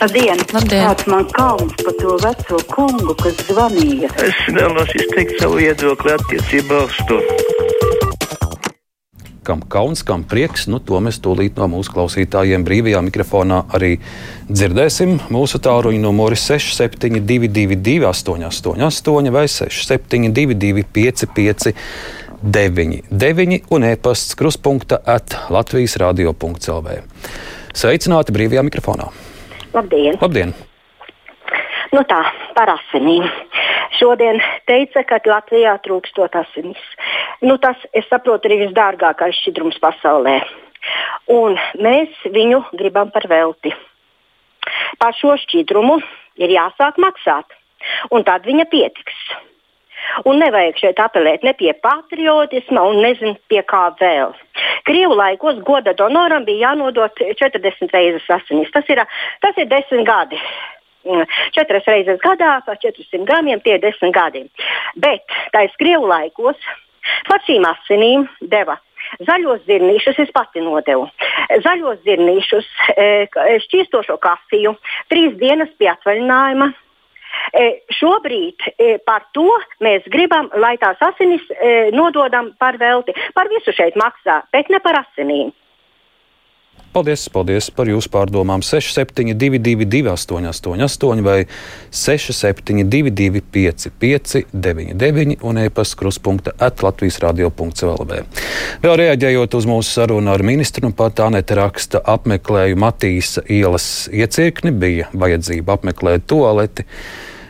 Labdien! Labdien. Kāds man kauns par to veco kungu, kas zvanīja? Es vēlos izteikt savu viedokli attiecībā uz to. Kam kauns, kam prieks, nu, to mēs tūlīt no mūsu klausītājiem brīvajā mikrofonā arī dzirdēsim. Mūsu tāluņa numuri 6722, 888, vai 672, 559, 9, un e-pasts kruspunkta at Latvijas radio.clv. Sveicināti brīvajā mikrofonā! Labdien! Labdien! Nu tā, par asinīm. Šodien teica, ka Latvijā trūkstot asinis. Nu, tas, es saprotu, ir visdārgākais šķidrums pasaulē. Un mēs viņu gribam par velti. Par šo šķidrumu ir jāsāk maksāt, un tad viņa pietiks. Un nevajag šeit apelēt ne pie patriotisma, un nezinu pie kā vēl. Krievu laikos goda donoram bija jānodod 40 reizes asinis. Tas ir, tas ir 10 gadi četras reizes gadā par 400 gramiem, tie ir 10 gadi. Bet ir Krievu laikos par šīm asinīm deva zaļos zirnīšus, es pati nodevu. Zaļos zirnīšus, šķīstošo kafiju, trīs dienas pie atvaļinājuma. E, šobrīd e, par to mēs gribam, lai tās asinis e, nododam par velti. Par visu šeit maksā, bet ne par asinīm. Paldies, paldies par jūsu pārdomām. 6722, 888, vai 672, 559, un e-pasta kruspunkta atlatvijas radio.clv. Vēl reaģējot uz mūsu sarunu ar ministru, nu pat Anete raksta, apmeklēju Matīsa ielas iecirkni, bija vajadzība apmeklēt toaleti.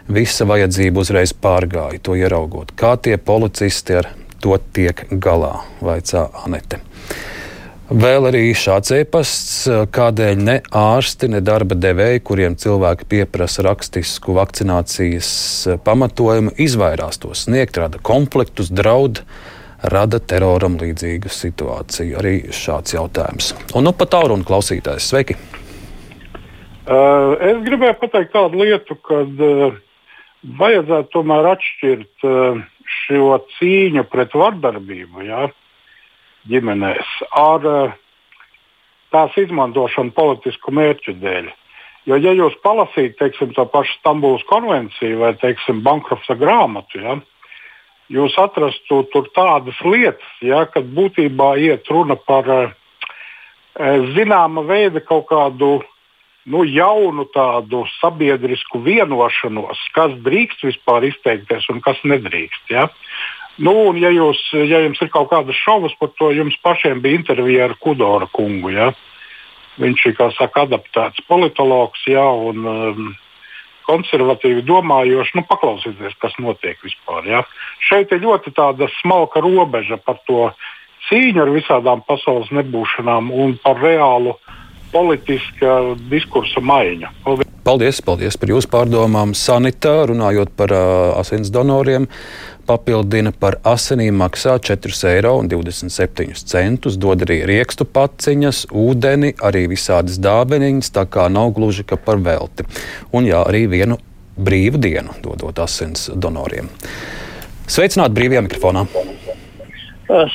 Visa vajadzība uzreiz pārgāja to ieraugot. Kā tie policisti ar to tiek galā, vaicā Anete. Vēl arī šāds e-pasts, kādēļ ne ārsti, ne darba devēji, kuriem cilvēki pieprasa rakstisku vakcinācijas pamatojumu, izvairās to sniegt, rada konfliktus, draud, rada teroram līdzīgu situāciju. Arī šāds jautājums. Un nu pat taurunu klausītājs, sveiki! Uh, es gribēju pateikt tādu lietu, ka uh, vajadzētu tomēr atšķirt uh, šo cīņu pret vardarbību. Ja? Ģimenēs ar uh, tās izmantošanu politisku mērķu dēļ. Jo, ja jūs palasītu teiksim, to pašu Stambulas konvenciju vai teiksim, bankrota grāmatu, ja, jūs atrastu tur tādas lietas, ja, kad būtībā iet runa par uh, zināma veida kaut kādu nu, jaunu tādu sabiedrisku vienošanos, kas drīkst vispār izteikties un kas nedrīkst. Ja? Nu, un, ja, jūs, ja jums ir kaut kādas šaubas par to, jums pašiem bija intervija ar Kudora kungu. Ja? Viņš ir saka, adaptēts politologs ja, un um, konservatīvi domājošs. Nu, paklausieties, kas notiek vispār. Ja? Šeit ir ļoti smalka robeža par to cīņu ar visādām pasaules nebūšanām un par reālu politiska diskursa maiņu. Paldies! Paldies, paldies par jūsu pārdomām. Sanitā, runājot par uh, asins donoriem, papildina par asinīm maksā 4,27 eiro. Dod arī riekstu paciņas, ūdeni, arī visādas dāvaniņas, tā kā nav gluži ka par velti. Un jā, arī vienu brīvu dienu dodot asins donoriem. Sveicināti brīvajā mikrofonā!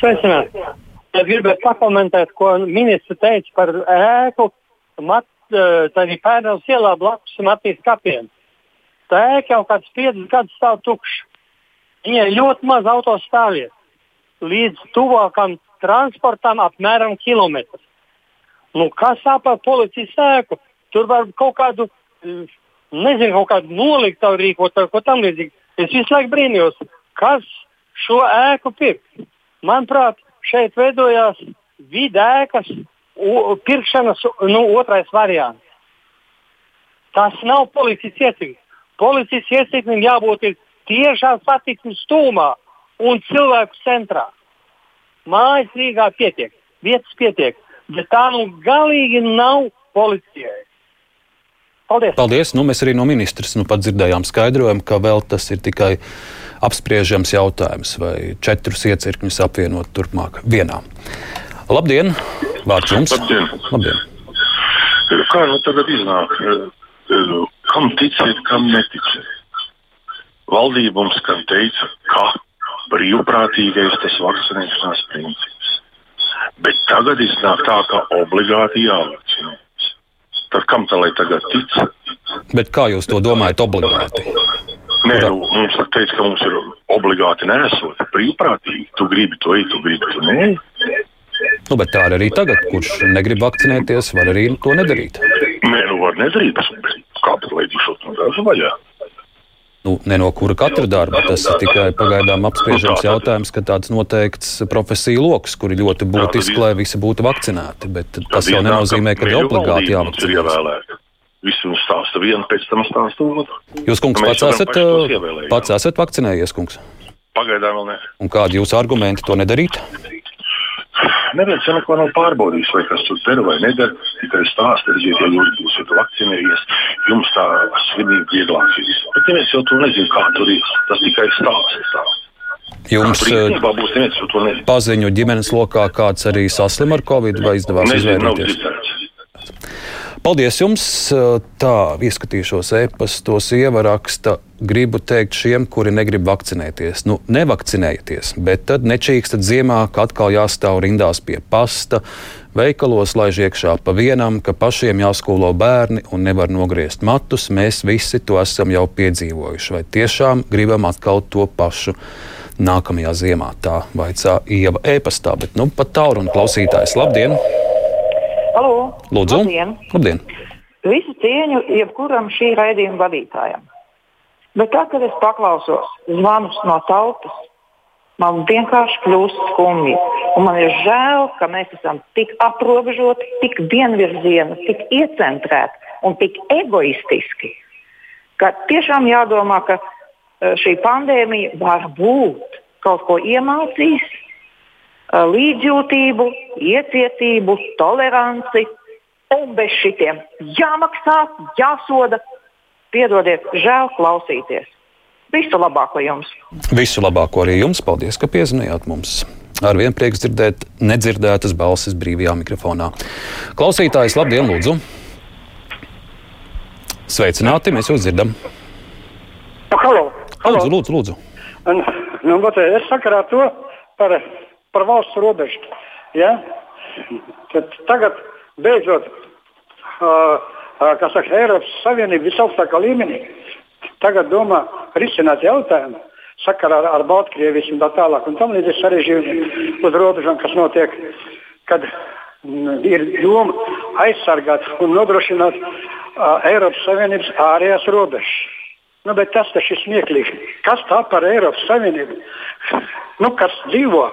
Sveicināti! Es gribētu pakomentēt, ko ministrs teica par ēku. Mat, tā ir Pērnās ielā blakus Matīs kapiem. Tā ēka jau kāds piecus gadus stāv tukša. Viņai ļoti maz autostāvvietu. Līdz tuvākam transportam apmēram kilometrs. Nu, kas sāp par policijas ēku? Tur var kaut kādu, nezinu, kaut kādu noliktavu rīkot vai ko tam līdzīgu. Es visu laiku brīnījos, kas šo ēku pirks. Manuprāt, šeit veidojās vidēkas pirkšanas nu, otrais variants. Tas nav policijas iecirknis. Policijas iecirknim jābūt tiešā satiksmes stūmā un cilvēku centrā. Mājas Rīgā pietiek, vietas pietiek, bet tā nu galīgi nav policijai. Paldies! Paldies. Nu, mēs arī no ministras nu, dzirdējām skaidrojumu, ka vēl tas ir tikai apspriežams jautājums, vai četrus iecirkņus apvienot turpmāk vienā. Labdien! Vārds jums! Labdien! Labdien. Kā nu tagad iznāk? Kam ticēt, kam neticēt? Valdība mums gan teica, ka brīvprātīgais tas vakcinēšanās princips. Bet tagad iznāk tā, ka obligāti jāvakcinējas. Tad kam tā lai tagad tic, Bet kā jūs to domājat obligāti? Nē, nu, mums teica, ka mums ir obligāti nesot brīvprātīgi. Tu gribi toīt, tu gribi to nē. Nu, bet tā ir arī tagad. Kurš negrib vakcinēties, var arī to nedarīt. Nē, nu var nedarīt. Bet kāpēc lai šo to dažu vaļā? Nu, ne no kura katra darba. Tas ir tikai pagaidām apspriežams jautājums, ka tāds noteikts profesiju lokus, kuri ļoti būtiski, lai visi būtu vakcinēti. Bet tas jau nenozīmē, ka ir obligāti jāvakcinējas. Visi mums stāsta vienu, pēc tam stāsta otru. Jūs, kungs, pats esat, pats esat vakcinējies, kungs? Pagaidām vēl ne. Un kādi jūsu argumenti to nedarīt? Neviens jau neko nav pārbaudījis, vai kas tur dara vai nedara. Tikai stāsta, redziet, ja jūs būsiet vakcinējies, jums tā slimība vieglāk ir. Bet neviens jau to nezina, kā tur ir. Tas tikai stāsta. Jums būs paziņu ģimenes lokā kāds arī saslim ar covid vai izdevās izvairīties? Paldies jums! Tā, ieskatīšos e-pastos, ievaraksta. Gribu teikt šiem, kuri negrib vakcinēties. Nu, nevakcinējieties, bet tad nečīkstat ziemā, ka atkal jāstāv rindās pie pasta, veikalos laiž iekšā pa vienam, ka pašiem jāskolo bērni un nevar nogriezt matus. Mēs visi to esam jau piedzīvojuši. Vai tiešām gribam atkal to pašu? Nākamajā ziemā tā vaicā Ieva e-pastā, bet nu pat tālu un klausītājs. Labdien! Halo! Lūdzu! Labdien! Labdien. Visu cieņu jebkuram šī raidījuma vadītājam. Bet tā, kad es paklausos zvanus no tautas, man vienkārši kļūst skumji. Un man ir žēl, ka mēs esam tik aprobežoti, tik vienvirzieni, tik iecentrēti un tik egoistiski, ka tiešām jādomā, ka eh, šī pandēmija var būt kaut ko iemācījis, līdzjūtību, iecietību, toleranci. Un bez šitiem jāmaksā, jāsoda. Piedodiet, žēl klausīties. Visu labāko jums! Visu labāko arī jums! Paldies, ka piezinājāt mums! Ar vienu prieks dzirdēt nedzirdētas balsis brīvajā mikrofonā. Klausītājs, labdien, lūdzu! Sveicināti, mēs jūs dzirdam! Halo! Halo. Lūdzu, lūdzu! lūdzu. Un, nu, es sakarā to par par valsts robežu. Ja? Tad tagad beidzot, uh, kas saka, Eiropas Savienība visaugstākā līmenī, tagad domā risināt jautājumu sakarā ar, ar Baltkrievijas un tā tālāk. Un tam līdzīgi sarežģījumi uz robežām, kas notiek, kad mm, ir doma aizsargāt un nodrošināt uh, Eiropas Savienības ārējās robežas. Nu, bet tas taču ir smieklīgi. Kas tā par Eiropas Savienību? Nu, kas dzīvo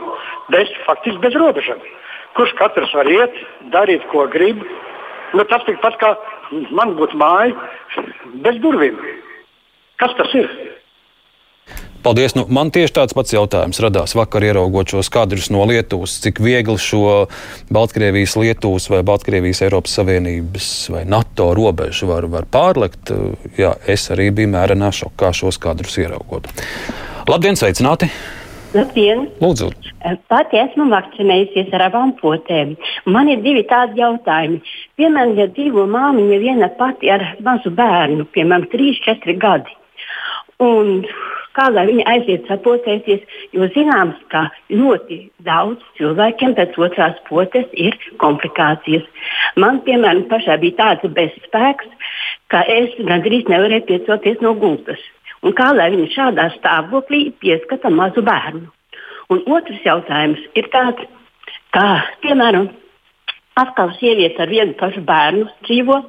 bez, faktiski bez robežām? Kurš katrs var iet, darīt, ko grib? Nu, tas tikpat kā man būtu māja bez durvīm. Kas tas ir? Paldies. Nu, man tieši tāds pats jautājums radās vakar, ieraugot šos kadrus no Lietuvas. Cik viegli šo Baltkrievijas, Lietuvas vai Baltkrievijas Eiropas Savienības vai NATO robežu var, var pārlekt? Jā, es arī biju mērenā šokā šos kadrus ieraugot. Labdien, sveicināti! Labdien! Lūdzu! Pati esmu vakcinējusies ar abām potēm. Man ir divi tādi jautājumi. Piemēram, ja dzīvo māmiņa viena pati ar mazu bērnu, piemēram, 3-4 gadi. Un kā lai viņi aiziet sapotēties, jo zināms, ka ļoti daudz cilvēkiem pēc otrās potes ir komplikācijas. Man, piemēram, pašai bija tāds bezspēks, ka es gandrīz nevarēju piecelties no gultas. Un kā lai viņi šādā stāvoklī pieskata mazu bērnu? Un otrs jautājums ir tāds, kā, piemēram, atkal sieviete ar vienu pašu bērnu dzīvo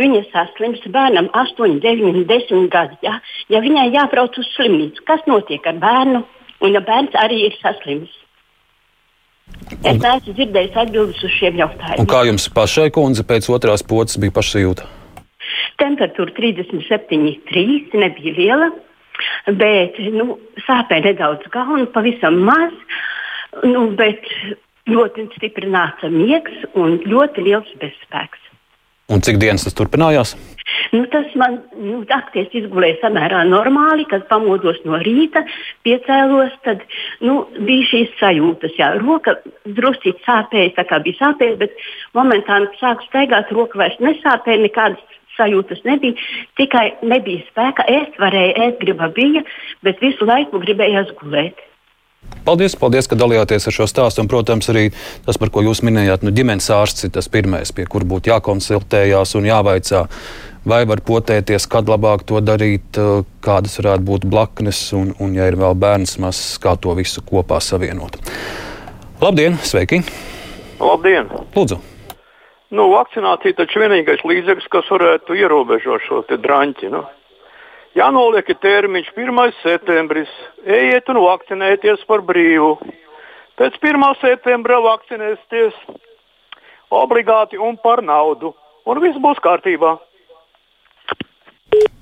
viņa saslims, bērnam 8, 9, 10 gadi. Ja, ja viņai jābrauc uz slimnīcu, kas notiek ar bērnu? Un ja bērns arī ir saslims. Es neesmu dzirdējis atbildības uz šiem jautājumiem. Un kā jums pašai, kundze, pēc otrās pocis bija pašsajūta? Temperatūra 37,3 nebija liela, bet nu, sāpēja nedaudz galva, pavisam maz. Nu, bet ļoti stipri nāca miegs un ļoti liels bezspēks. Un cik dienas tas turpinājās? Nu, tas man nu, akties izgulēja samērā normāli, kad pamodos no rīta, piecēlos, tad nu, bija šīs sajūtas. Jā, roka drusku sāpēja, tā kā bija sāpēja, bet momentāni sāku staigāt, roka vairs nesāpēja, nekādas sajūtas nebija. Tikai nebija spēka ēst, varēja ēst, griba bija, bet visu laiku gribējās gulēt. Paldies, paldies, ka dalījāties ar šo stāstu. Un, protams, arī tas, par ko jūs minējāt, nu, ģimenes ārsts ir tas pirmais, pie kura būtu jākonsultējās un jāvaicā, vai var potēties, kad labāk to darīt, kādas varētu būt blaknes, un, un ja ir vēl bērns mazs, kā to visu kopā savienot. Labdien, sveiki! Labdien! Lūdzu! Nu, vakcinācija taču vienīgais līdzeklis, kas varētu ierobežot šo drāņķi. Nu. Jānoliek termiņš 1. septembris. Ejiet un vakcinēties par brīvu. Pēc 1. septembra vakcinēsieties obligāti un par naudu. Un viss būs kārtībā.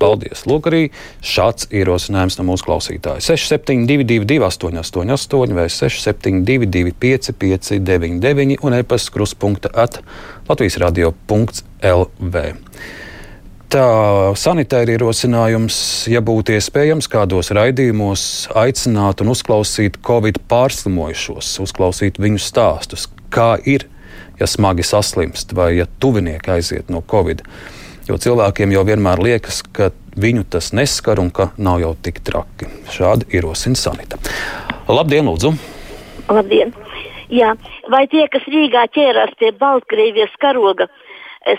Paldies! Lūk, arī šāds ierosinājums no mūsu klausītāja. 6722, 888, vai 672, 559, un e-pasta kruspunkta at Latvijas radio.lv. Tā sanitēra ierosinājums, ja būtu iespējams, kādos raidījumos aicināt un uzklausīt Covid pārslimojušos, uzklausīt viņu stāstus, kā ir, ja smagi saslimst vai ja tuvinieki aiziet no Covid. Jo cilvēkiem jau vienmēr liekas, ka viņu tas neskar un ka nav jau tik traki. Šādi ierosina sanita. Labdien, lūdzu! Labdien! Jā, vai tie, kas Rīgā ķērās pie Baltkrievijas karoga, eh,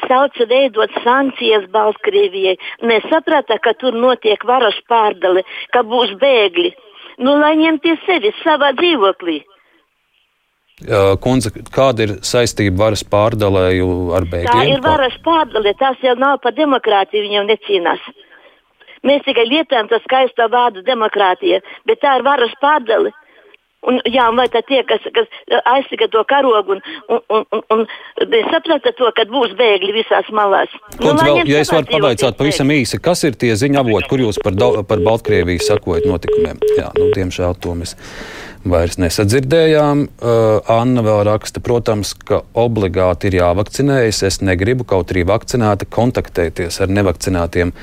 sauca veidot sankcijas Baltkrievijai, nesaprata, ka tur notiek varas pārdale, ka būs bēgļi. Nu, lai ņemtie sevi savā dzīvoklī. Kundze, kāda ir saistība varas pārdalēju ar bēgļiem? Tā ir varas pārdale, tas jau nav par demokrātiju, viņam necīnās. Mēs tikai lietojam to skaisto vārdu demokrātija, bet tā ir varas pārdale. Un, jā, un vai tad tie, kas, kas aizsaka to karogu un, un, un, un, un saprata to, ka būs bēgļi visās malās? Nu, vēl, ja es varu pavaicāt pavisam īsi, kas ir tie ziņa avoti, kur jūs par, par Baltkrieviju sakojat notikumiem? Jā, nu, diemžēl to mēs vairs nesadzirdējām. Uh, Anna vēl raksta, protams, ka obligāti ir jāvakcinējas. Es negribu kaut arī vakcinēta kontaktēties ar nevakcinētiem.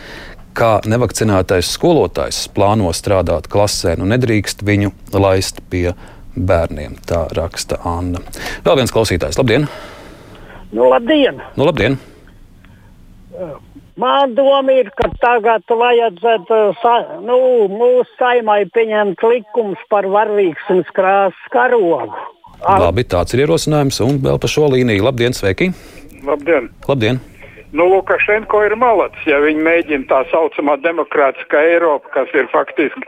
Kā nevakcinētais skolotājs plāno strādāt klasē, nu nedrīkst viņu laist pie bērniem. Tā raksta Anna. Vēl viens klausītājs. Labdien! Nu, labdien! Nu, labdien. Man doma ir, ka tagad vajadzētu sa, nu, mūsu saimai pieņemt likums par varvīksnes krāsas karogu. Ar... Labi, tāds ir ierosinājums. Un vēl par šo līniju. Labdien, sveiki! Labdien! Labdien. Nu, Lukašenko ir malacis, ja viņi mēģina tā saucamā demokrātiskā Eiropa, kas ir faktiski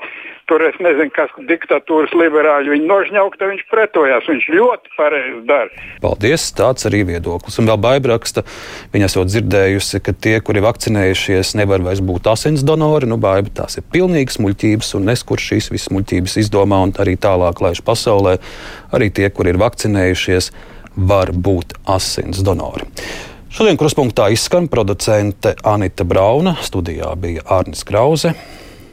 tur es nezinu, kas diktatūras liberāļi viņu nožņauka, viņš pretojās. Viņš ļoti pareizi dara. Paldies, tāds arī viedoklis. Un vēl baibraksta, viņa esot dzirdējusi, ka tie, kuri vakcinējušies, nevar vairs būt asins donori. Nu, baiba tās ir pilnīgas muļķības, un nes, kur šīs visas muļķības izdomā un arī tālāk laiž pasaulē, arī tie, kuri ir vakcinējušies, var būt asins donori. Šodien kruspunktā izskan producente Anita Brauna, studijā bija Arnis Krause.